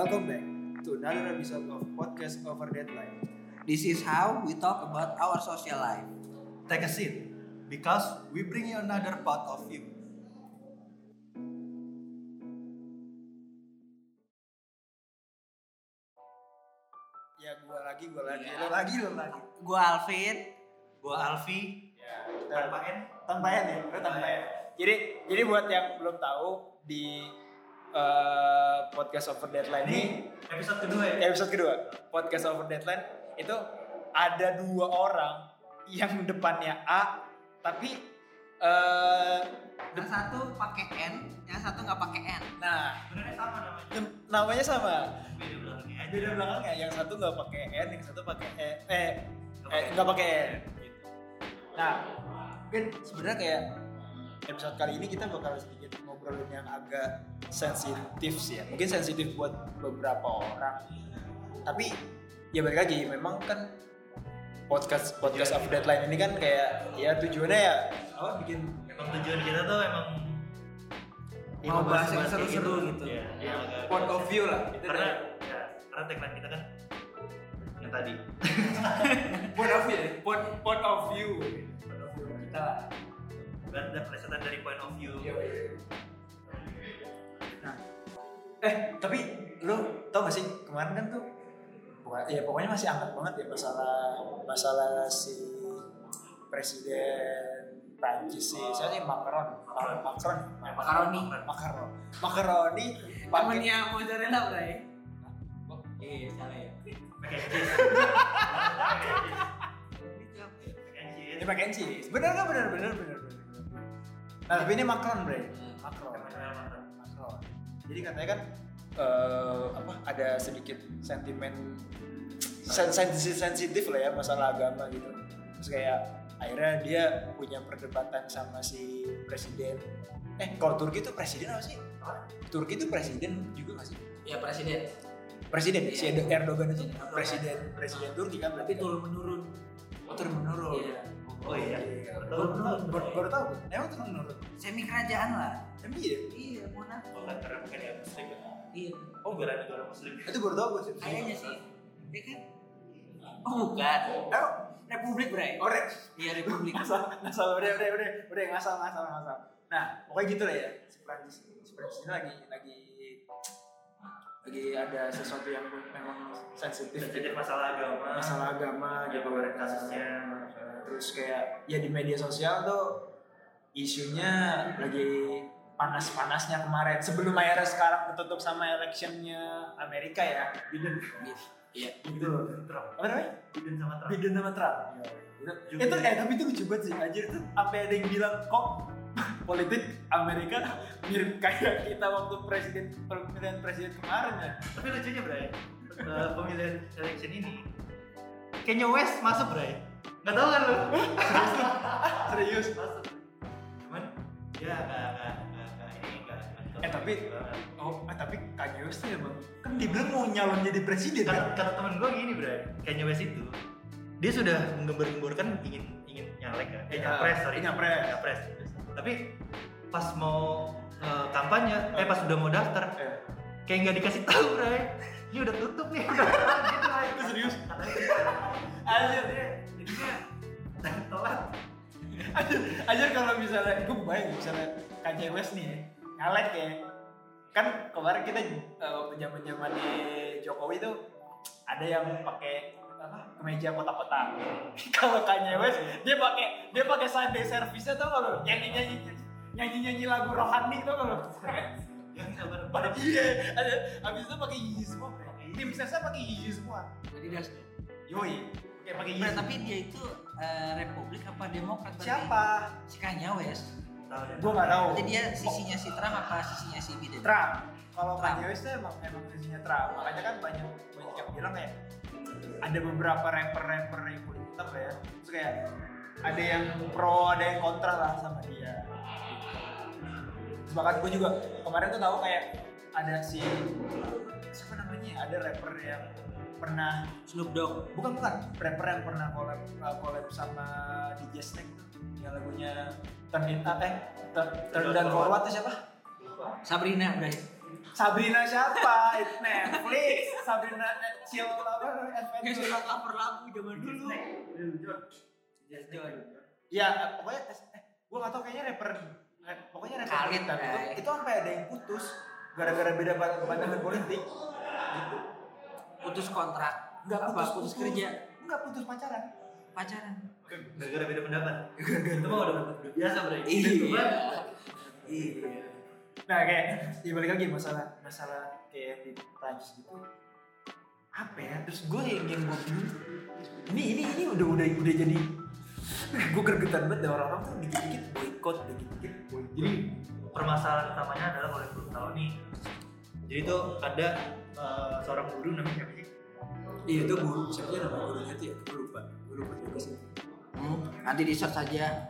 Welcome back to another episode of Podcast Over Deadline. This is how we talk about our social life. Take a seat, because we bring you another part of you. Ya gua lagi, gua lagi, Iya. lo lagi, lo lagi. Gua Alvin. Gua Alfi, Ya, tanpa N. tanpain ya, lo tanpain. Jadi, jadi buat yang belum tahu di eh, podcast over deadline ini Episode kedua ya. episode kedua podcast over deadline itu ada dua orang yang depannya A tapi eh Yang satu pakai N, yang satu nggak pakai N. nah Sebenarnya sama namanya. namanya sama Beda belakangnya aja. beda belakangnya yang satu nggak pakai N yang satu pakai E eh Nggak eh pakai N nah mungkin sebenarnya kayak episode kali ini kita bakal sedikit ngobrolin yang agak sensitif sih ya mungkin sensitif buat beberapa orang tapi ya balik lagi memang kan podcast podcast of deadline ini kan kayak ya tujuannya ya apa bikin Emang tujuan kita tuh emang Mau bahas yang seru-seru gitu. Iya. ya, agak- point of view lah itu Karena ya, karena tagline kita kan yang tadi. point of view ya? point point of view point of view kita lah Dan ada pelesetan dari point of view. Iya, Nah, eh tapi lu tau gak sih kemarin kan tuh bukan- ya pokoknya masih hangat banget ya masalah masalah si presiden Prancis sih saya sih Macron Macron Macron Makaroni. Macron Macaroni pakai Temennya mozzarella, Bray. Iya, salah ya. Mac and cheese. Mac and cheese. ini pakai cheese bener gak bener bener bener bener nah tapi ini Macron bre Macron Macron. Macron. Jadi katanya kan eh, apa ada sedikit sentimen sen sensitif sensitif lah ya masalah agama gitu. Terus kayak akhirnya dia punya perdebatan sama si presiden. Eh kalau Turki itu presiden apa sih? Turki itu presiden juga nggak sih? Ya presiden. Presiden ya? si. Erdogan itu presiden presiden Turki kan berarti Tapi turun menurun. Oh, turun menurun. Iya. Oh iya. Baru baru tahu. Baru- tahu. Emang turun menurun. Semi kerajaan lah. Emang iya. Iya, Monaco. Oh kan karena bukan ya muslim ya. Iya. Oh negara negara muslim. Itu baru tahu gue sih. Kayaknya sih. Iya kan? Oh, bukan. Eh, Republik, Bray. Orek. Iya, Republik. ngasal ngasal udah udah udah udah ngasal ngasal ngasal nah pokoknya gitu lah ya si Prancis si Prancis ini lagi lagi lagi ada sesuatu yang memang sensitif Sensitif masalah agama. masalah agama Ya, gitu kemarin kasusnya. Terus kayak ya di media sosial tuh isunya lagi panas-panasnya kemarin sebelum akhirnya sekarang ketutup sama electionnya Amerika ya Biden Iya. gitu Trump. apa namanya Biden sama Trump. Biden sama Trump. Itu, itu eh tapi itu lucu banget sih. Anjir itu sampai ada yang bilang kok politik Amerika mirip kayak kita waktu presiden pemilihan presiden kemarin ya. Tapi lucunya Bray, eh, pemilihan election ini Kanye West masuk Bray. Nggak tahu kan lu? Serius. masuk. Cuman ya ini nggak. nggak Eh, tapi-. Oh, eh, tapi Kanye West tuh emang kan dibilang mau nyalon jadi presiden kata, kan? kata temen gue gini Bray, Kanye West itu dia sudah menggembar-gemborkan ingin ingin nyalek kan, eh, Iya, nyapres sorry, nyapres. nyapres. Tapi pas mau eh, kampanye, eh pas udah mau daftar, Eh, kayak nggak dikasih tahu Bray. Ini udah tutup nih, udah gitu Bray. Itu serius? Gitu. Anjir, jadinya telat. anjir, kalau misalnya gue bayang misalnya Kanye West nih ya, nyalek ya. Kan kemarin kita eh, waktu zaman zamannya Jokowi tuh ada yang pakai apa kemeja kotak-kotak. kalau Kanye West dia pakai dia pakai Sunday service tau gak lo? Nyanyi nyanyi nyanyi nyanyi lagu rohani tau gak lo? Yang sabar Pada iya, abis itu pakai Yeezy semua. Tim sesnya pakai Yeezy semua. Adidas. Yoi, kayak pakai Yeezy. tapi dia itu eh, Republik apa Demokrat? Siapa? Si Kanye West. ya. Gue nggak tahu. Jadi dia sisinya si Trump apa sisinya si Biden? Trump. Kalau. Kanye West tuh emang emang sisinya Trump. Makanya kan banyak banyak yang bilang kayak ada beberapa rapper-rapper yang kulit hitam lah ya. Terus kayak ada yang pro, ada yang kontra lah sama dia. Terus bahkan gue juga kemarin tuh tahu kayak ada si siapa namanya? Ada rapper yang pernah Snoop Dogg. bukan bukan rapper yang pernah collab uh, collab sama DJ Snake tuh yang lagunya Turn It Up eh Turn, Turn Down Forward tuh siapa? Sabrina, Bray. Sabrina siapa? Netflix. Sabrina eh, Chill apa? Kayak Adventure. suka cover lagu zaman dulu. Yes, John. Ya, pokoknya eh, gue gak tau kayaknya rapper eh, pokoknya rapper Khalid, kita itu, itu sampai ada yang putus gara-gara beda pan- pandangan politik gitu. Putus kontrak. Enggak Apa? putus, Putus kerja. Enggak putus pacaran. Pacaran. Gara-gara beda pendapat. Itu mah udah udah biasa bro. Iya. Iya. Nah kayak ya balik lagi masalah masalah kayak di Prancis gitu apa ya terus gue yang yang gue bingung ini ini ini udah udah udah jadi gue gergetan banget dah orang-orang tuh dikit-dikit boykot dikit-dikit boykot Jadi permasalahan utamanya adalah kalau belum tahu nih. Jadi tuh ada eh, seorang guru namanya siapa sih? iya itu guru siapa nama gurunya tuh ya gue lupa gue lupa juga sih Hmm, nanti di search aja.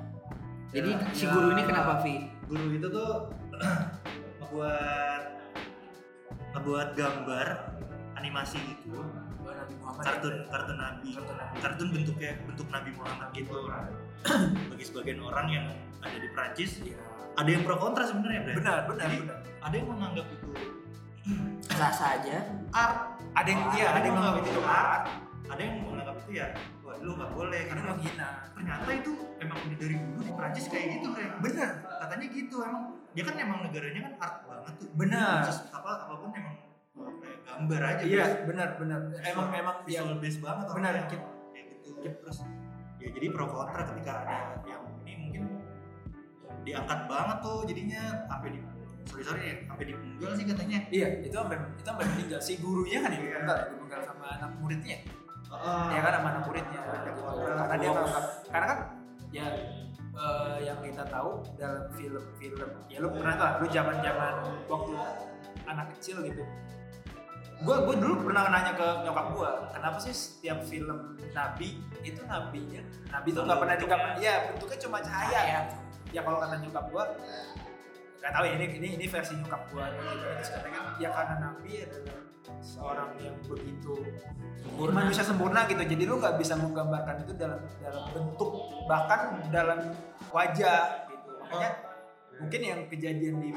Jadi Ya, si ya. guru ini kenapa Vi? Guru itu tuh ngebuat ngebuat gambar animasi gitu. Nabi Muhammad kartun kartun nabi. Kartun bentuknya bentuk nabi Muhammad gitu. Bagi sebagian orang yang ada di Prancis Iya. ada yang pro kontra sebenarnya benar benar Jadi, benar. ada yang menganggap itu Sah saja. art. Ada yang Oh, iya ada yang menganggap itu art. ada yang menganggap itu ya wah lu nggak boleh. Karena menghina. Ternyata itu emang dari dulu di Prancis kayak gitu Bre. benar. Katanya gitu emang dia kan emang negaranya kan art banget tuh Benar. Terus apa apa pun emang uh, kayak gambar aja iya benar benar emang emang ya visual base banget benar. Kit. kayak gitu terus ya jadi pro kontra ketika ada yang ini mungkin diangkat banget tuh jadinya sampai di sorry sorry ya sampai dipenggal sih katanya Iya, itu sampai itu sampai meninggal. Si gurunya kan yang dipenggal, dipenggal sama anak muridnya. Ah, Ya kan sama anak muridnya. Karena dia menganggap, karena kan ya eh, yang kita tahu dalam film-film, ya lu pernah tuh, lu zaman-zaman waktu anak kecil gitu. Gue gue dulu pernah nanya ke nyokap gue, kenapa sih setiap film nabi itu nabinya, nabi tuh nggak pernah digambar, ya bentuknya cuma cahaya ya. Ya kalau kata nyokap gue, nggak tahu ya ini ini ini versi nyokap gue gitu. Terus katanya kan, ya karena nabi adalah seorang yang begitu Sempurna. manusia sempurna gitu. Jadi lu nggak bisa menggambarkan itu dalam dalam bentuk bahkan dalam wajah gitu. Makanya mungkin yang kejadian di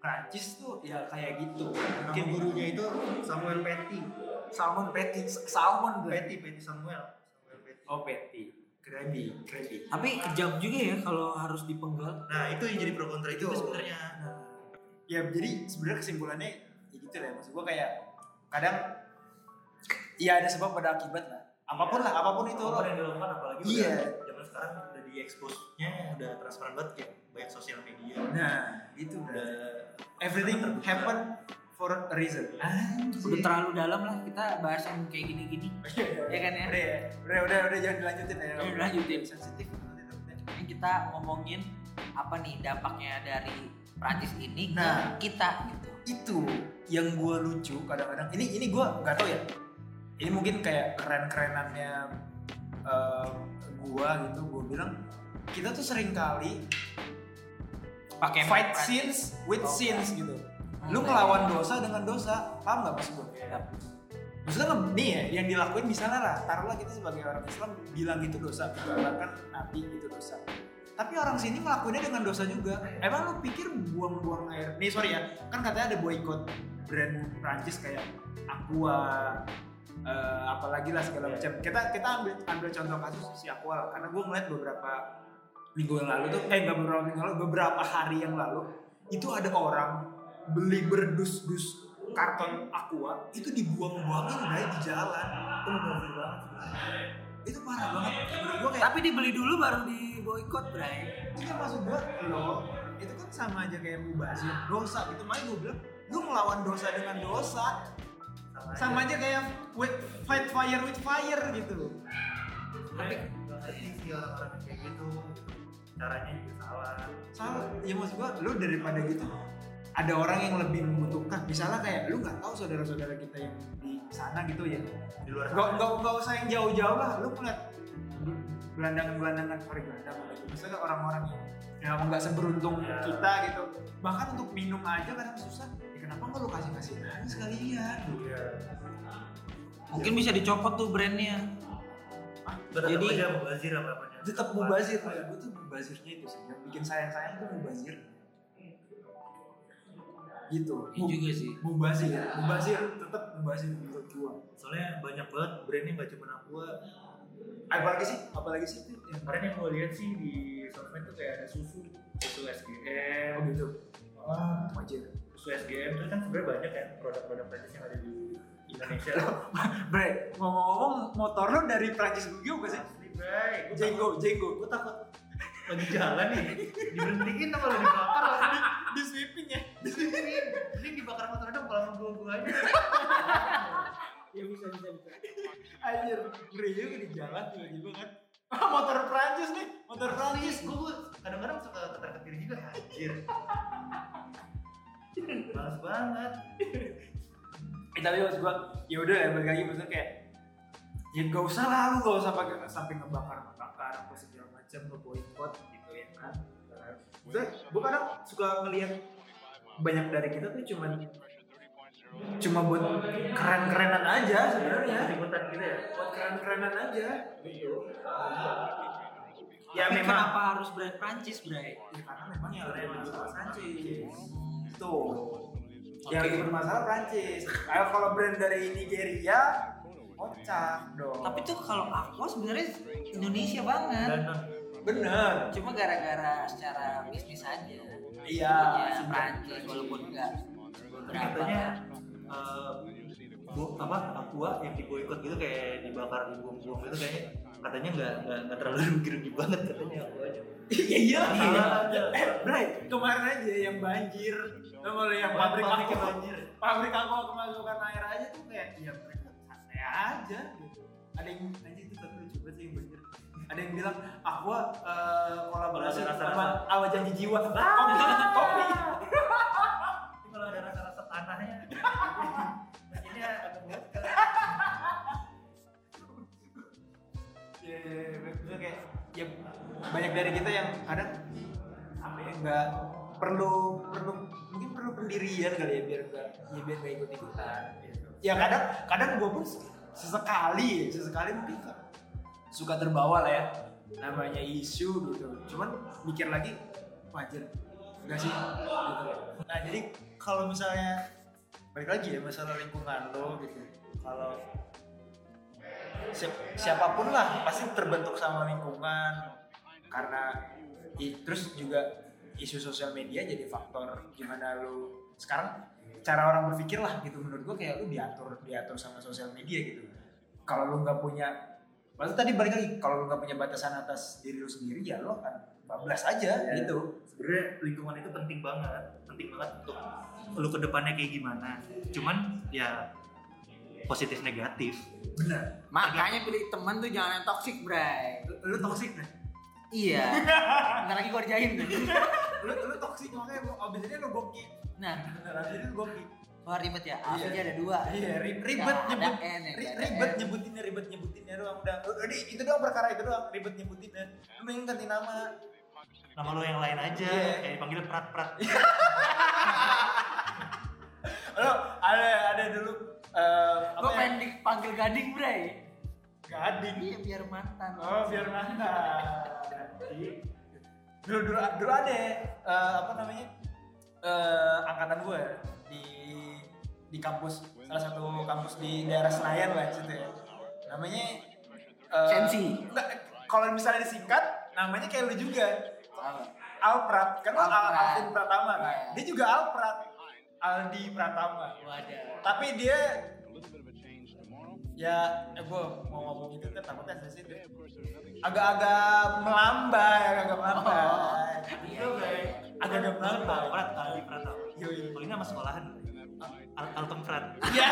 Prancis tuh ya kayak gitu. Nama mungkin gurunya itu Samuel Petty. Salmon patty salmon Petty Petty Samuel. Samuel Petty. Oh patty krabby krabby Tapi kejam juga ya kalau harus dipenggal. nah itu yang jadi pro kontra itu. Itu. sebenarnya. Ya jadi sebenarnya kesimpulannya ya gitu lah maksud gua kayak kadang ya ada sebab pada akibat lah. Apa pun lah apa pun itu. Apa pun yang dilakukan apalagi Iya. udah zaman sekarang udah di expose-nya udah transparan banget kayak banyak sosial media. Nah itu udah udah everything happen for a reason Udah terlalu dalam lah kita bahas yang kayak gini-gini. Ya kan ya? Udah ya, udah udah udah jangan dilanjutin ya. Udah, dilanjutin. Sensitif. Ini kita ngomongin apa nih dampaknya dari Prancis ini Nah. ke kita gitu. Itu yang gua lucu kadang-kadang. Ini ini gua nggak tahu ya. Ini mungkin kayak keren-kerenannya eh, gua gitu. Gua bilang kita tuh sering kali Pakai fight Prancis. scenes with Oh. scenes gitu. Lu ngelawan dosa dengan dosa, paham nggak maksud gua? Yap. Maksudnya nih ya, yang dilakuin misalnya lah, taruhlah kita sebagai orang Islam bilang itu dosa, bahkan Nabi itu dosa. Tapi orang sini ngelakuinnya dengan dosa juga. Emang lu pikir buang-buang air? Nih sorry ya, kan katanya ada boykot brand Prancis kayak Aqua, eh, apalagi lah segala macam. Kita kita ambil ambil contoh kasus si Aqua, karena gue ngeliat beberapa minggu yang lalu tuh, eh nggak beberapa minggu lalu, beberapa hari yang lalu itu ada orang beli berdus-dus karton aqua itu dibuang-buangin dari di jalan. Itu mengganggu banget. Itu parah banget. Gua kayak Tapi dibeli dulu baru di boykot, Bray. iya maksud gua lo itu kan sama aja kayak mubazir dosa. Gitu makanya gua bilang lu melawan dosa dengan dosa. Sama aja. kayak with, fight fire with fire gitu. Tapi nggak ngerti sih orang-orang kayak gitu caranya juga salah. Salah. Ya maksud gua lu daripada gitu ada orang yang lebih membutuhkan. Misalnya kayak lu nggak tahu saudara-saudara kita yang di sana gitu ya. Di luar nggak nggak nggak usah yang jauh-jauh lah. Lu ngeliat gelandangan-gelandangan sorry gelandangan lagi. Misalnya orang-orang yang yang nggak seberuntung kita gitu. Bahkan untuk minum aja kadang susah. Ya kenapa nggak lu kasih kasih aja sekalian Iya. Mungkin bisa dicopot tuh brandnya. Tetap Jadi- aja mubazir apa tetap mubazir. Ya gue tuh mubazirnya itu sih. Yang bikin sayang sayang tuh mubazir gitu. Iya juga sih. mubazir. Mubazir tetap mubazir menurut gua. Soalnya banyak banget brandnya nggak cuma aqua apalagi sih? Apalagi sih? Itu yang kemarin yang gue lihat sih di sosmed tuh kayak ada susu susu SGM oh gitu. Oh wajar. Susu SGM itu kan sebenarnya banyak kan produk-produk Prancis yang ada di Indonesia. Bre, ngomong-ngomong motor lo dari Prancis juga sih? asli gue Jenggo, Jenggo. gue takut lagi jalan nih diberhentiin apa lo dibakar lagi Di sweeping ya? Di sini, ini dibakar motor dong kalau gue gue aja Ya bisa bisa bisa. Anjir, ngeri juga di jalan tiba-tiba kan. Ah, motor Prancis nih, motor Prancis. gue kadang-kadang suka ketar-ketir juga anjir males banget Eh, tapi maksud gua, ya udah ya balik lagi maksudnya kayak ya gak usah lah lu gak usah pakai sampai ngebakar macam lo boykot gitu ya kan Maksudnya, gua kadang suka ngelihat banyak dari kita tuh cuman cuma buat keren-kerenan aja sebenarnya. Ikutan gitu ya? Buat keren-kerenan aja. Gitu. Ya memang. kenapa harus brand Prancis, Bray? Ya, karena memang yang keren itu Prancis. Tuh. Yang lagi bermasalah Prancis. Kalau kalau brand dari Nigeria kocak dong. Tapi tuh kalau Aqua sebenarnya Indonesia banget. dan bener. Cuma gara-gara secara bisnis aja. iya Ya, Prancis walaupun enggak beberapa. katanya eh, bu apa aqua yang diboikot gitu kayak dibakar dibuang-buang gitu kayaknya. Katanya nggak nggak terlalu rugi-rugi banget katanya. Aquanya iya iya. Iya. eh Bray. Kemarin aja yang banjir. Sama yang pabrik Pabrik aku banjir. pabrik aku kemasukan air aja tuh kayak ya mereka santai aja gitu. Ada yang anjing itu tapi lucu banget sih yang banjir ada yang bilang aku eh, kolaborasi Ada rasa-rasa. sama awal janji jiwa. Kopi. Kopi. Ini kalau ada rasa-rasa tanahnya. Ini agak berat ya maksudnya kayak ya banyak dari kita yang kadang apa ya nggak perlu perlu mungkin perlu pendirian kali ya biar nggak ya biar nggak ikut ikutan gitu. ya kadang kadang gue pun sesekali ya sesekali mungkin suka terbawa lah ya. Namanya isu gitu. Cuman mikir lagi wajar. Enggak sih? Gitu. Nah jadi kalau misalnya balik lagi ya masalah lingkungan lo gitu. Kalau si- siapa pun lah pasti terbentuk sama lingkungan. Karena i- terus juga isu sosial media jadi faktor gimana lu sekarang cara orang berpikir lah gitu. Menurut gua kayak lu diatur diatur sama sosial media gitu. Kalau lu nggak punya Maksud tadi balik lagi kalau lu nggak punya batasan atas diri lu sendiri ya lu akan bablas aja Ya. gitu sebenarnya lingkungan itu penting banget penting banget untuk lu ke depannya kayak gimana cuman ya positif negatif benar Makanya pilih teman tuh jangan yang toxic, Bray. lu, lu toksik deh Iya. Bentar lagi gua kerjain tuh. lu lu toksik makanya abis ini lu goki Nah, abis ini lu goki wah ribet ya. A Iya. ada dua. Iya, ri- ribet ada nyebut N, ya, ri- nggak ada ribet N. nyebutinnya ribet nyebutinnya doang udah udah itu doang perkara itu doang ribet nyebutinnya lu mending ganti nama nama lo yang lain aja Iya. kayak dipanggil prat prat lo ada ada dulu eh apa Gua ya pengen dipanggil gading, Bray. gading Iya, biar mantan. oh biar mantan dulu dulu dulu ada eh, apa namanya eh angkatan gue di kampus salah satu kampus di daerah Senayan lah situ ya namanya Sensi. enggak, kalau misalnya disingkat namanya kayak lu juga Apa? Alprat kan Al Alprat. Alvin Pratama kan Iya. dia juga Alprat Aldi Pratama Wadah. tapi dia ya eh, gue mau ngomong itu kan takutnya sensitif agak-agak melambai agak-agak melambai Iya, iya. agak-agak melambai prat kali pratama Yoi. kalau ini nama sekolahan Al Altem Prat Iya,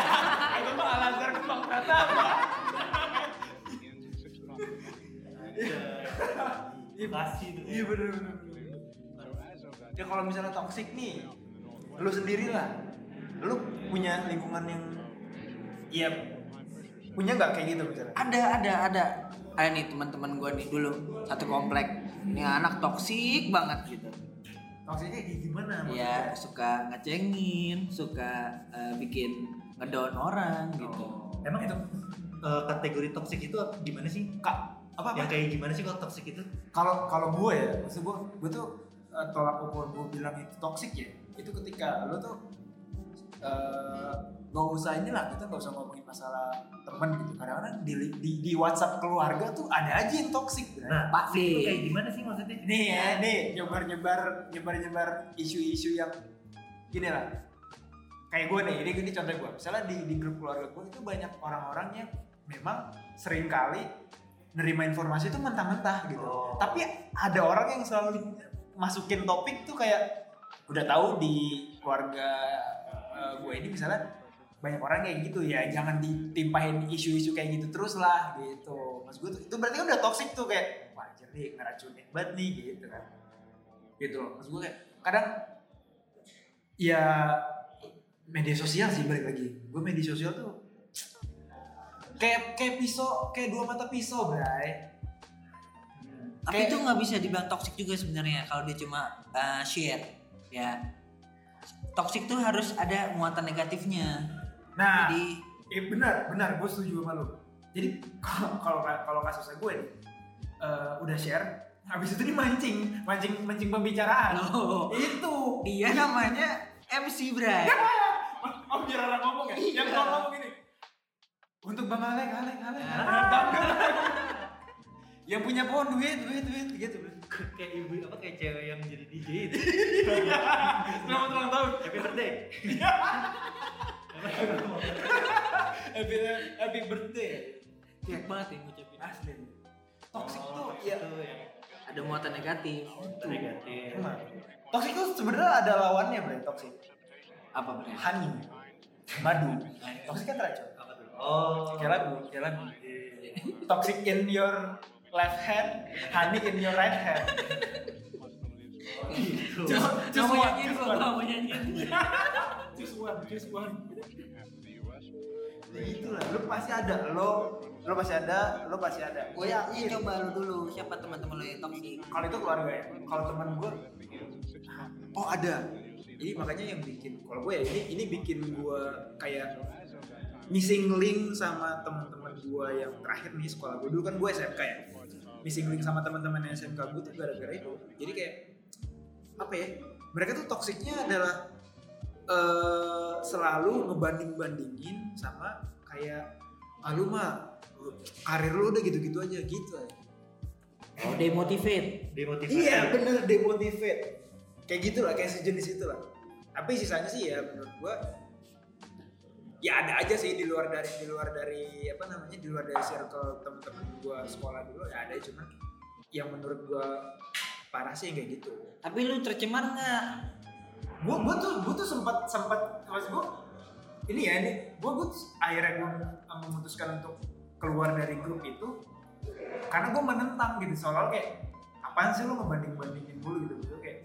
itu mah Al-Azhar Kembang Pratama. Iya kasih tuh Iya bener bener. bener. Ya kalau misalnya toxic nih, lu sendiri lah. Lu punya lingkungan yang Iya punya nggak kayak gitu misalnya? Ada, ada, ada. Ada nih teman-teman gua nih dulu satu komplek. Ini anak toksik banget gitu. Toksiknya kayak gimana? Ya suka ngecengin, suka eh, bikin ngedown orang gitu. emang itu eh, kategori toxic itu gimana sih Kak, apa apa? yang kayak gimana sih kalau toxic itu Kalau kalau gue ya, maksud gue, gue tuh eh, tolak ukur gue bilang itu toxic ya, itu ketika lo tuh eh, nggak usah inilah kita nggak usah ngomongin masalah temen gitu kadang-kadang di, di, di WhatsApp keluarga tuh ada aja yang toxic Bray. Nah, Pasti. itu kayak gimana sih maksudnya? nih ya nih nyebar nyebar nyebar nyebar isu-isu yang gini lah kayak gue nih ini ini contoh gue misalnya di di grup keluarga gue itu banyak orang-orang yang memang sering kali nerima informasi itu mentah-mentah gitu Oh. tapi ada orang yang selalu masukin topik tuh kayak udah tahu di keluarga eh, gue ini misalnya banyak orang kayak gitu ya jangan ditimpahin isu-isu kayak gitu terus lah gitu mas gue itu berarti kan udah toxic tuh kayak wajar nih ngeracunin banget nih gitu kan gitu loh mas gue kayak kadang ya media sosial sih balik lagi gue media sosial tuh kayak kayak pisau kayak dua mata pisau bray Tapi Kayak- itu nggak bisa dibilang toxic juga sebenarnya kalau dia cuma uh, share ya. Toxic tuh harus ada muatan negatifnya. Nah Jadi Eh benar, benar, gue setuju sama lu. Jadi kalau kalau kalau kasusnya gue nih, eh, udah share, habis itu dimancing, mancing mancing pembicaraan. Loh, Itu. dia namanya MC Bray. Oh biar orang ngomong ya, yang kalau ngomong gini. Untuk Bang Alek, Alek, Alek. yang punya pohon duit, duit, duit, gitu. kayak ibu apa kayak cewek yang jadi DJ itu. Selamat ulang tahun. Happy birthday. Happy, happy birthday. Kayak banget ya ngucapin. Asli. Toxic Oh, tuh ya Ada muatan negatif. negatif. Emang. Toxic itu sebenarnya ada lawannya, Bray, toxic. Apa Bray? honey madu toxic kan racun Apa tuh? Oh. kayak lagu kayak lagu toxic in your left hand honey in your right hand Gitu. Mau one, nyanyiin mau nyanyiin. Just one just one Ya itulah lu pasti ada lo lo pasti ada lo pasti ada. Gue Ya, yakin. ya coba lu dulu siapa teman-teman lu yang toxic. kalau itu keluarga ya kalau teman gue oh ada. Jadi makanya yang bikin kalau gue ya ini ini bikin gue kayak missing link sama teman-teman gue yang terakhir nih sekolah gue dulu kan gue SMK ya. Missing link sama teman-teman yang SMK gue tuh gara-gara itu. Jadi kayak apa ya mereka tuh toksiknya adalah eh selalu ngebanding-bandingin sama kayak ah lu mah karir lu udah gitu-gitu aja gitu aja Oh, demotivate. Demotivasi. Iya bener demotivate Kayak gitu lah, kayak sejenis itu lah Tapi sisanya sih ya menurut gua Ya ada aja sih di luar dari di luar dari apa namanya di luar dari circle temen-temen gua sekolah dulu ya ada cuma yang menurut gua parah sih kayak gitu. Tapi lu tercemar nggak? Gua gua tuh gua tuh sempat sempat maksud gua ini ya ini gua tuh akhirnya gua memutuskan untuk keluar dari grup itu karena gue menentang gitu soal kayak apaan sih lo ngebanding bandingin dulu gitu? Gitu kayak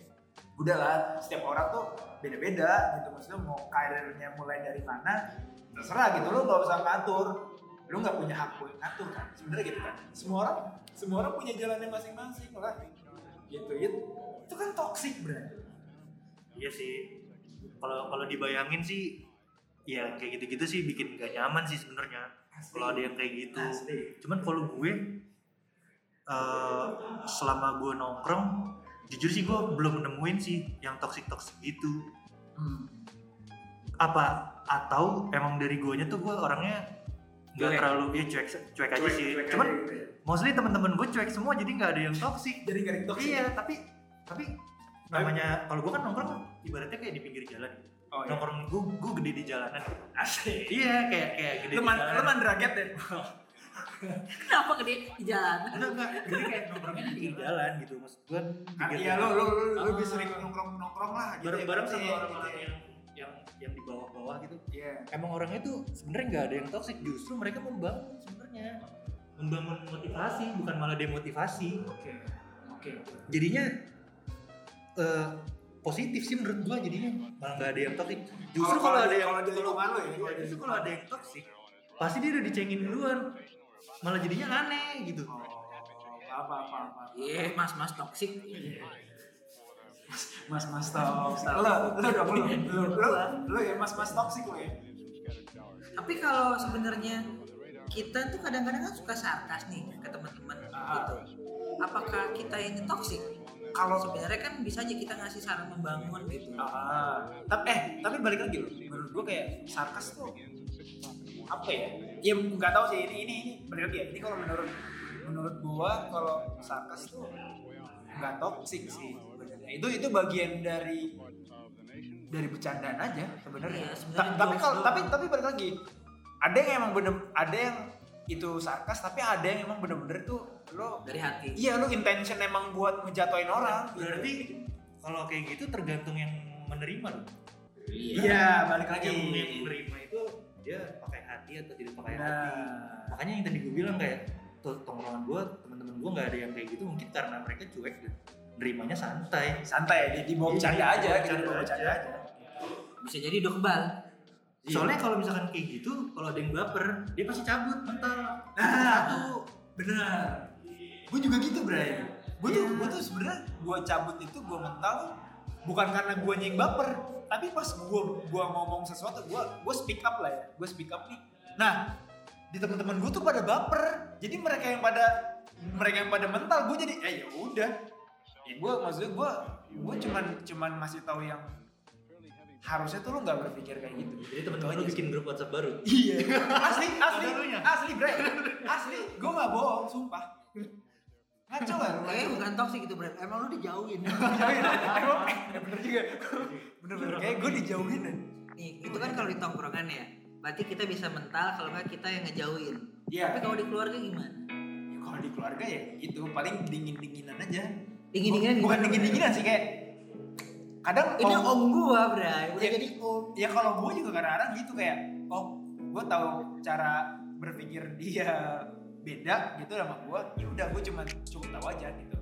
udah lah setiap orang tuh beda beda gitu maksudnya mau karirnya mulai dari mana terserah gitu lo nggak usah ngatur lo nggak punya hak buat ngatur kan sebenarnya gitu kan. Semua orang semua orang punya jalannya masing-masing lah gitu itu itu kan toxic bro Iya sih. Kalau kalau dibayangin sih ya kayak gitu-gitu sih bikin gak nyaman sih sebenarnya. Kalau ada yang kayak gitu. asli Cuman kalau gue eh, selama gue nongkrong jujur sih gue belum nemuin sih yang toxic toxic gitu. hmm. Apa atau emang dari gue tuh gue orangnya nggak terlalu ya cuek cuek aja Cuek- sih. cuek Cuman aja gitu ya. mostly teman-teman gue cuek semua jadi nggak ada yang toxic. jadi nggak ada toxic Iya tapi tapi namanya kalau gue kan nongkrong ibaratnya kayak di pinggir jalan. gitu. oh, iya. Nongkrong gue gue gede di jalanan. asli Iya kayak kayak gede lu di man jalanan. lu mandraget deh Kenapa gede di jalan? Enggak enggak jadi kayak nongkrongnya di pinggir jalan gitu maksud gue. Ah, iya lu lu lu lebih sering nongkrong nongkrong lah gitu bareng-bareng sama orang-orang gitu ya. yang yang yang di bawah-bawah gitu. Iya. Emang orangnya tuh sebenarnya nggak ada yang toxic justru mereka membangun sebenarnya membangun motivasi bukan malah demotivasi. Oke. Oke. Jadinya eh, positif sih menurut gua jadinya malah nggak ada yang toxic. Justru kalau ada yang kalau di lingkungan lu ya, Iya, justru kalau ada yang toxic pasti dia udah dicengin duluan malah jadinya aneh gitu Oh, apa apa apa. Iya, mas-mas toxic. Mas mas toxic. Lu lu dong lu lu lu lu ya mas mas toxic lu ya. Tapi kalau sebenarnya kita tuh kadang-kadang kan suka sarkas nih ke teman-teman Ah. gitu. Apakah kita ini toxic? Kalau sebenarnya kan bisa aja kita ngasih saran membangun gitu Ah, tapi eh tapi balik lagi loh. Menurut gua kayak sarkas tuh apa ya? Ya nggak tahu sih ini ini ini balik lagi ya. Ini kalau menurut menurut gua kalau sarkas tuh nggak toksik sih sebenarnya. Itu itu bagian dari dari bercandaan aja sebenarnya. Sebenarnya Ta- tapi kalau tapi tapi balik lagi. Ada yang emang bener ada yang itu sarkas tapi ada yang emang bener-bener tuh lo dari hati iya lo intention emang buat ngejatuhin orang Berarti kalau kayak gitu tergantung yang menerima loh. iya balik lagi Yang, yang menerima itu dia pakai hati atau tidak pakai hati. nah Makanya yang tadi gue bilang kayak tongkrongan gue, teman-teman gue nggak ada yang kayak gitu mungkin karena mereka cuek dan nerimanya santai. santai di dibawa Iya, bercanda aja gitu bercanda dibawa bercanda aja. aja bisa jadi udah kebal Soalnya kalau misalkan kayak gitu, kalau ada yang baper, dia pasti cabut mental. Nah. Satu. benar gue juga gitu bray gue tuh Iya. gue tuh sebenarnya gue cabut itu gue mental bukan karena gue nying baper tapi pas gue gue ngomong sesuatu gue gue speak up lah ya gue speak up nih nah di teman-teman gue tuh pada baper jadi mereka yang pada mereka yang pada mental gue jadi eh ya udah ya gue maksudnya gue gue cuman cuman masih tahu yang harusnya tuh lo nggak berpikir kayak gitu Jadi teman-teman lu bikin grup WhatsApp baru. Iya. Asli, asli, asli, bre. Asli, gue gak bohong, sumpah. Ngaco gak lu? kayaknya bukan toksik gitu bro emang lu dijauhin Dijauhin. Emang, eh, bener juga. Bener-bener, kayak gue dijauhin. nih itu kan kalau di tongkrongan ya berarti kita bisa mental kalau nggak kita yang ngejauhin Iya. tapi kalau di keluarga gimana Ya, kalau di keluarga ya itu paling dingin-dinginan aja. dingin-dinginan Bukan dingin-dinginan sih kayak kadang ini om- om gua bray udah Ya. jadi om ya kalau gue juga kadang-kadang gitu kayak oh gue tahu cara berpikir dia beda gitu sama gue ya udah gue cuma cukup tahu aja gitu.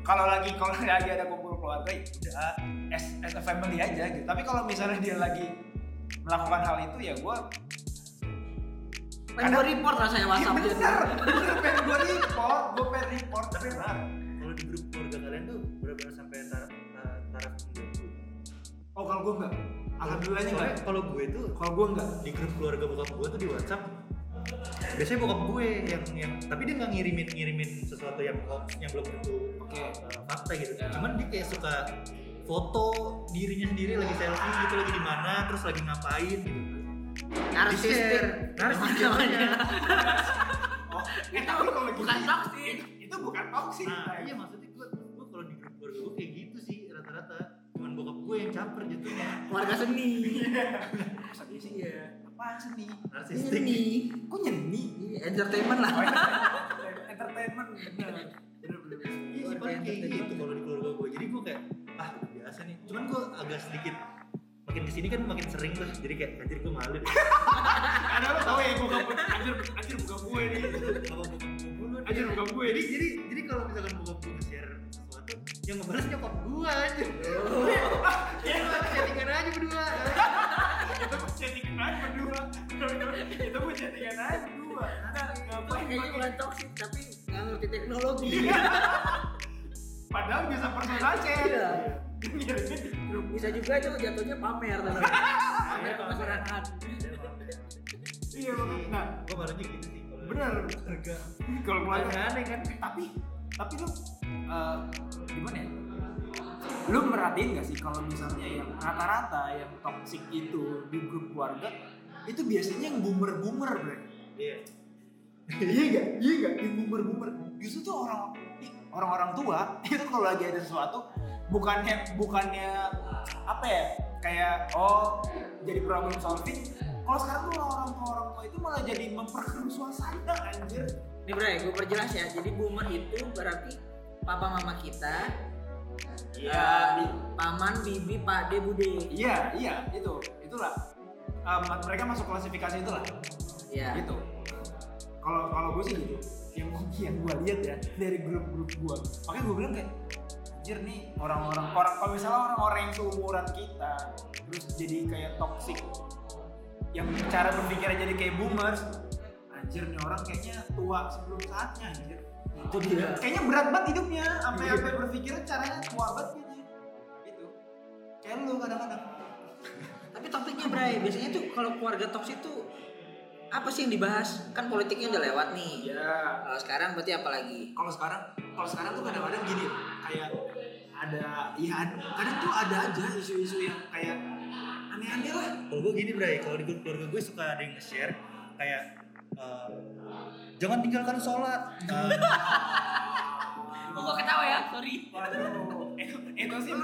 Kalau lagi kalau lagi ada kumpul keluarga ya udah as, as a family aja gitu. Tapi kalau misalnya dia lagi melakukan hal itu ya gue pengen gua report rasanya whatsapp bener dia bener. Pengen gue report gue pengen report tapi benar Kalau di grup keluarga kalian tuh benar-benar sampai taraf ta- taraf mengganggu. oh kalau gue enggak. Alhamdulillahnya enggak. kalau gue tuh kalau gue enggak. di grup keluarga bokap gue tuh di WhatsApp biasanya bokap gue yang yang tapi dia nggak ngirimin ngirimin sesuatu yang yang belum tentu Oke. uh, fakta gitu. Ya. cuman dia kayak suka foto dirinya sendiri lagi selfie gitu lagi di mana terus lagi ngapain gitu. Narsistik. Narsis namanya. oh eh, tapi kalau gitu bukan toksik itu bukan toxic. Nah iya maksudnya gue gue kalau di grup keluarga gue kayak gitu sih rata-rata. Cuman bokap gue yang caper jatuhnya. Warga seni. Sedih sih. iya Apaan seni? narsistik seni Kok nyeni? Iya, entertainment lah Oh, entertainment. bener. Bener. Iya sih paling kayak gitu kalau di keluarga gue. Jadi gue kayak ah biasa nih. Cuman gue agak sedikit makin ke sini kan makin sering tuh. Jadi kayak anjir gue malu deh. Ada lo tau ya gue gak anjir anjir bukan gue nih. Kalau bokap gue nih. Anjir bukan gue Jadi nih. jadi jadi kalau misalkan bokap gue nge-share sesuatu yang ngebalas nyokap gue aja. Ya gue chattingan aja berdua. Chattingan aja berdua. Itu gue chattingan aja berdua. Nah, ngapain kayaknya bukan toksik tapi nggak ngerti teknologi Padahal bisa personal chat. Iya. Bisa juga itu jatuhnya pamer pamer ke masyarakat Iya. Nah, Gue malunya gitu sih. bener. Keluarga. Kalau keluarga Aneh kan. tapi tapi lu eh, gimana ya lu merhatiin gak sih kalau misalnya yang rata-rata yang toxic itu di grup keluarga itu biasanya yang boomer boomer bre? Iya. iya gak iya gak yang boomer boomer justru tuh orang orang-orang tua itu kalau lagi ada sesuatu bukannya bukannya apa ya kayak oh jadi problem solving. Kalau sekarang tuh orang tua orang tua itu malah jadi memperkeruh suasana anjir. Nih Bray, gue perjelas ya. Jadi boomer itu berarti papa mama kita, Iya, eh, paman, bibi, pak de, bude. Iya, iya, itu, itulah. Um, mereka masuk klasifikasi itulah, Ya. gitu. Kalau kalau gue sih gitu, yang yang gue lihat ya dari grup-grup gue, makanya gue bilang kayak, anjir nih orang-orang orang kalau misalnya orang-orang yang seumuran kita, terus jadi kayak toxic, yang cara berpikirnya jadi kayak boomers, anjir nih orang kayaknya tua sebelum saatnya anjir. Itu dia. Kayaknya berat banget hidupnya, sampai sampai berpikirnya caranya tua banget kayaknya. Gitu. Kayak lu kadang-kadang. Tapi topiknya Bray, biasanya tuh kalau keluarga toksik tuh apa sih yang dibahas kan politiknya udah lewat nih ya kalau sekarang berarti apa lagi kalau sekarang kalau sekarang tuh kadang-kadang gini kayak ada ya ada- kadang tuh ada aja isu-isu yang kayak aneh-aneh lah Kalau gue gini Bray, kalau di grup keluarga gue suka ada yang nge-share kayak eh, jangan tinggalkan sholat. Oh gua ketawa ya sorry waduh itu, itu sih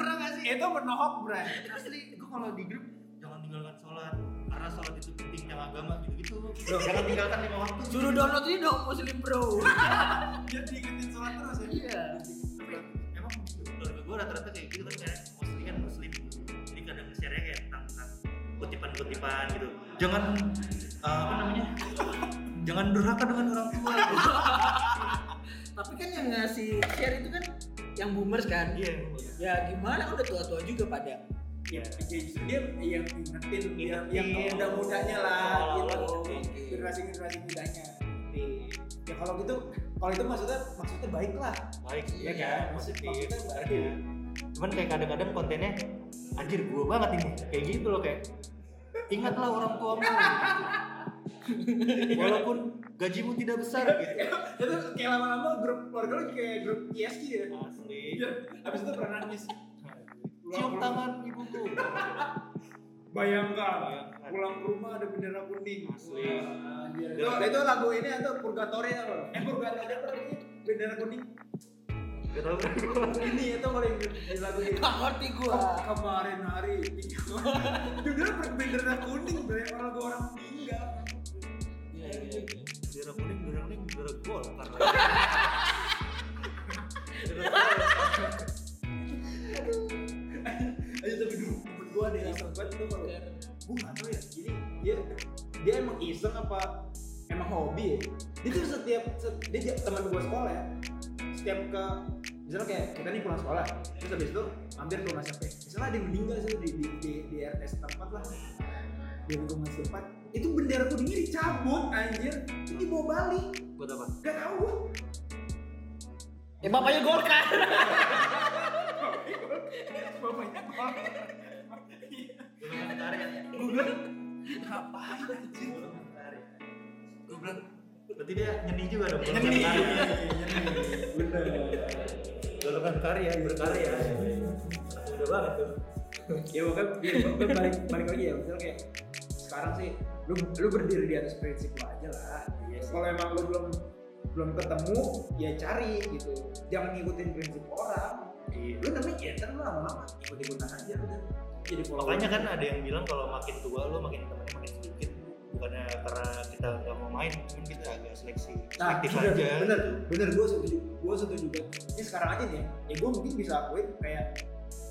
itu menohok bray asli gue kalau di grup jangan tinggalkan sholat karena sholat itu pentingnya agama gitu-gitu. jangan tinggalkan lima waktu. suruh download ini dong muslim bro dia diingetin sholat terus ya iya Tapi emang keluarga gue rata-rata kayak gitu kan mostly kan muslim. Jadi kadang nge-share kayak tentang, tentang kutipan-kutipan gitu. Jangan eh, apa namanya? Jangan durhaka dengan orang tua. tapi kan yang ngasih share itu kan yang boomers kan? Iya. ya gimana udah tua-tua juga pada? Ya, ya justru dia yang ingetin yang, yang muda-mudanya lah gitu. generasi generasi mudanya. Ya kalau gitu kalau itu maksudnya maksudnya baik lah. Baik Iya kan? positif Maksudnya sebenarnya cuman kayak kadang-kadang kontennya anjir gua banget ini. Kayak gitu loh kayak ingatlah orang tuamu. gitu. walaupun gajimu tidak besar gitu. Itu kayak lama-lama grup keluarga lu kayak grup ISG ya? Asli. Iya, habis itu pernah nangis. Cium tangan ibuku. Bayangkan pulang ke rumah ada bendera kuning. Asli. Wah, itu, itu lagu ini atau purgatory apa? Eh purgatory apa bendera kuning. Ini itu di lagu ini? Nggak ngerti gua. Ke- kemarin hari. Judulnya bendera kuning banyak orang orang meninggal Bendera kuning bendera kuning bendera gol karena aja tapi dulu gua ada yang banget tuh kalau gua nggak tahu ya jadi dia dia emang iseng apa emang hobi ya? Dia tuh setiap set- dia teman gua sekolah ya. Setiap ke misalnya kayak kita nih pulang sekolah terus habis itu ke rumah siapa ya? misalnya ada yang meninggal sih di di di, di RT setempat lah di lingkungan setempat itu bendera kuningnya dicabut anjir. Itu dibawa balik buat apa? Gak tahu gua. Eh bapaknya golkar. Bapaknya golongan karya gue bilang ngapain anjir gue bilang berarti dia nyeni juga dong nyeni. Karya bener. Golongan karya berkarya. udah banget tuh. Ya makanya ya, balik balik lagi ya. Misalnya kayak sekarang sih lu lu berdiri di atas prinsip lu aja lah. Kalau emang lu belum belum ketemu ya cari gitu. Jangan ngikutin prinsip orang. Iya. lu namanya ya ntar lu lama-lama ikut ikutan aja udah. Jadi follower. makanya kan ada yang bilang kalau makin tua lo makin temennya makin sedikit. Bukannya karena kita nggak mau main cuman kita agak seleksi Nah, selektif bener, aja. bener, bener, gue setuju, gue setuju juga. Ini sekarang aja nih, ya gue mungkin bisa akuin kayak,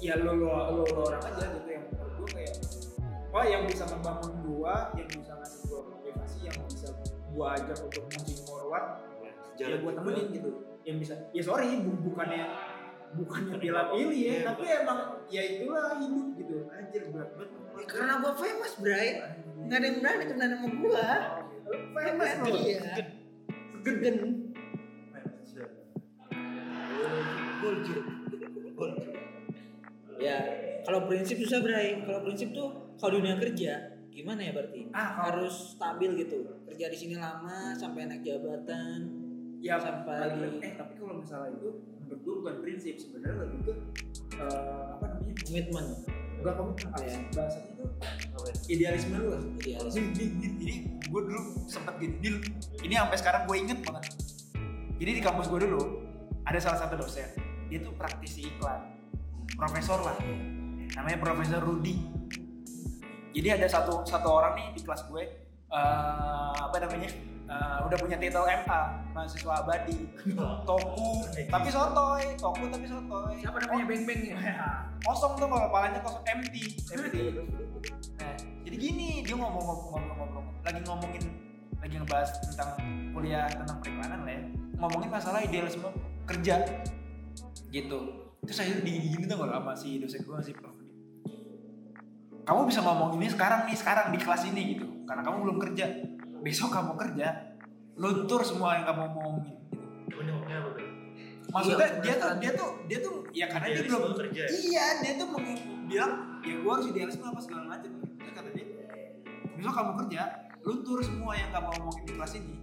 ya lo lo lo, lo orang aja gitu yang menurut gue kayak, wah yang bisa membangun gue, yang bisa ngasih gue motivasi, yang bisa gue ajak untuk moving forward, ya gue juga. temenin gitu. Yang bisa, ya sorry, bu- bukannya bukannya pilih-pilih ya, Iya, tapi emang ya itulah hidup gitu. Anjir berat banget. karena gua famous bray nggak ada yang berani kenal sama gua. Famous lo. iya. Geden Golju. Ya kalau prinsip susah bray. Kalau prinsip tuh kalau dunia kerja gimana ya berarti? Ah, kalau- harus stabil gitu. Kerja di sini lama sampai naik jabatan ya Sampai- eh tapi kalau misalnya itu menurut gue bukan prinsip. Sebenarnya lebih ke eh, apa namanya? Komitmen. Enggak kamu apa sih bahasanya itu ya? idealisme lu lah. Idealis ini, ini, ini, ini gue dulu sempet gini ini, ini sampai sekarang gue inget banget. Jadi di kampus gue dulu ada salah satu dosen. Dia tuh praktisi iklan profesor lah. Namanya Profesor Rudi jadi ada satu satu orang nih di kelas gue eh, apa namanya eh, udah punya titel MA mahasiswa abadi. Toku tapi sotoy toku tapi sotoy. Siapa namanya? Beng beng ya? Kosong tuh kalau kepalanya kosong empty. Empty. Nah jadi gini dia ngomong ngomong ngomong ngomong. Lagi ngomongin lagi ngebahas tentang kuliah tentang periklanan lah ya. Ngomongin masalah idealisme kerja. Gitu terus saya di gini tuh sama si dosen gue si prof kamu bisa ngomong ini sekarang nih sekarang di kelas ini gitu karena kamu belum kerja besok kamu kerja luntur semua yang kamu omongin gitu. Apa maksudnya Iya, dia tuh dia tuh dia tuh ya karena dia belum kerja. iya dia tuh meng- bilang ya gua harus idealisme apa segala macam terus kata dia besok kamu kerja luntur semua yang gak mau ngomongin di kelas ini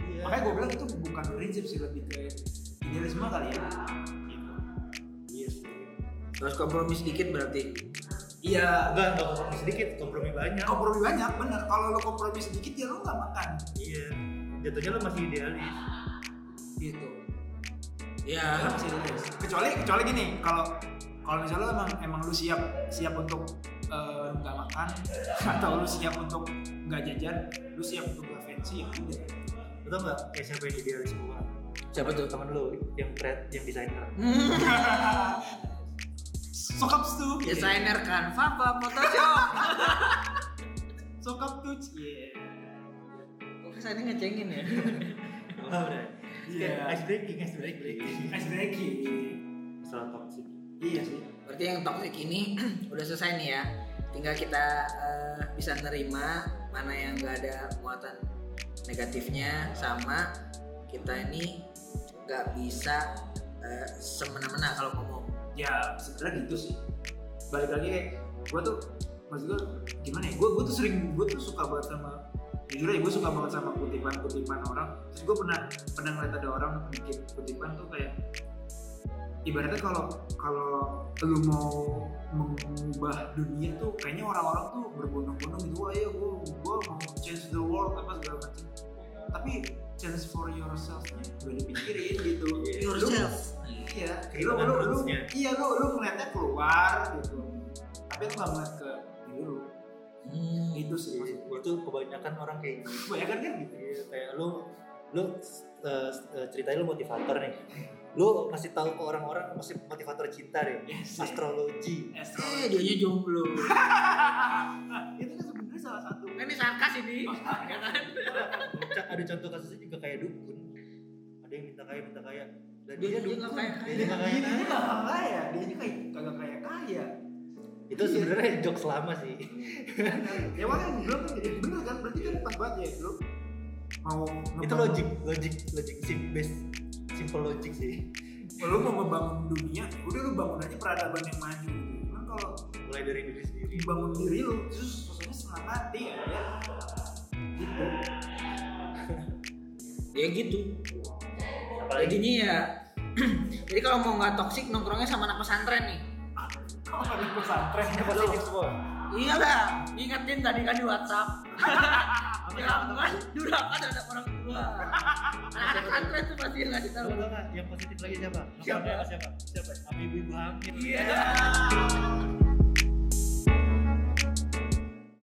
Iya. makanya gue bilang itu bukan prinsip sih lebih ke idealisme kali ya Gitu. Terus kompromi sedikit berarti. iya Enggak, enggak kompromi sedikit, kompromi banyak. kompromi banyak bener kalau lo kompromi sedikit ya lo nggak makan Iya. Jatuhnya lo masih idealis. gitu Ya. Lo masih idealis. kecuali kecuali gini kalau kalau misalnya lo emang emang lu siap siap untuk eh, nggak makan atau lu siap untuk nggak jajan lu siap untuk nggak fancy ya udah tau nggak kayak siapa yang idealis semua? Siapa tuh? Temen lo yang trend, yang desainer. sokap tuh Desainer Canva apa Photoshop? sokap tuh iya Kok kesannya ngecengin ya? Oh, udah. Iya. Ice breaking, ice breaking. ice breaking Masalah toxic. iya sih Berarti yang toxic ini udah selesai nih ya. Tinggal kita eh, bisa nerima mana yang gak ada muatan negatifnya sama kita ini nggak bisa eh, semena-mena kalau ngomong. Ya sebenarnya gitu sih. Balik lagi kayak gue tuh maksud gue gimana ya? Gue gue tuh sering gue tuh suka banget sama jujur aja gue suka banget sama kutipan kutipan orang. Terus gue pernah pernah ngeliat ada orang bikin kutipan tuh kayak ibaratnya kalau kalau lu mau mengubah dunia tuh kayaknya orang-orang tuh berbondong-bondong gitu wah ya gue gue mau change the world apa segala macam. Tapi change for yourself-nya gue dipikirin gitu. Lu- Yourself. Iya, lu, lu, lu, iya lu, lu ngeliatnya keluar gitu Tapi lu gak ngeliat ke diri lu Hmm. Itu sih maksud gue Itu kebanyakan orang kayak gitu. Kebanyakan kan gitu Iya, kayak lu lu uh, uh, ceritanya lu motivator nih. Lu kasih tahu ke orang-orang masih motivator cinta deh. Yes, Astrologi. Eh, dia nya jomblo. Itu kan sebenarnya salah satu Kan ini sarkas ini. ya kan? Ada contoh kasusnya juga kayak dukun. Ada yang minta kaya minta kaya. Dan Dia- dia, nggak kaya- Dia Dia nggak dia kaya. kaya, dia ini kayak kagak kaya kaya Itu sebenarnya jokes lama sih. Ya makanya gue bilang kan, ya bener kan, berarti kan pas banget ya lu Mau Itu logik, logik, logik sim base simple logic sih. Lu mau ngebangun dunia, ya udah lu bangun aja peradaban yang maju gitu Cuman kalau Mulai dari diri sendiri. bangun diri lu, terus sosoknya setengah mati ya, ya Gitu Ya gitu. Apalagi Jadinya ya. Jadi kalau mau nggak toksik nongkrongnya sama anak pesantren nih. Kok ada pesantren positif semua. Iya lah, ingetin tadi kan di WhatsApp. Jangan durhaka terhadap orang tua. Anak pesantren tuh pasti nggak yang positif lagi siapa? Siapa? Siapa? Siapa? Ibu-ibu hamil. Iya.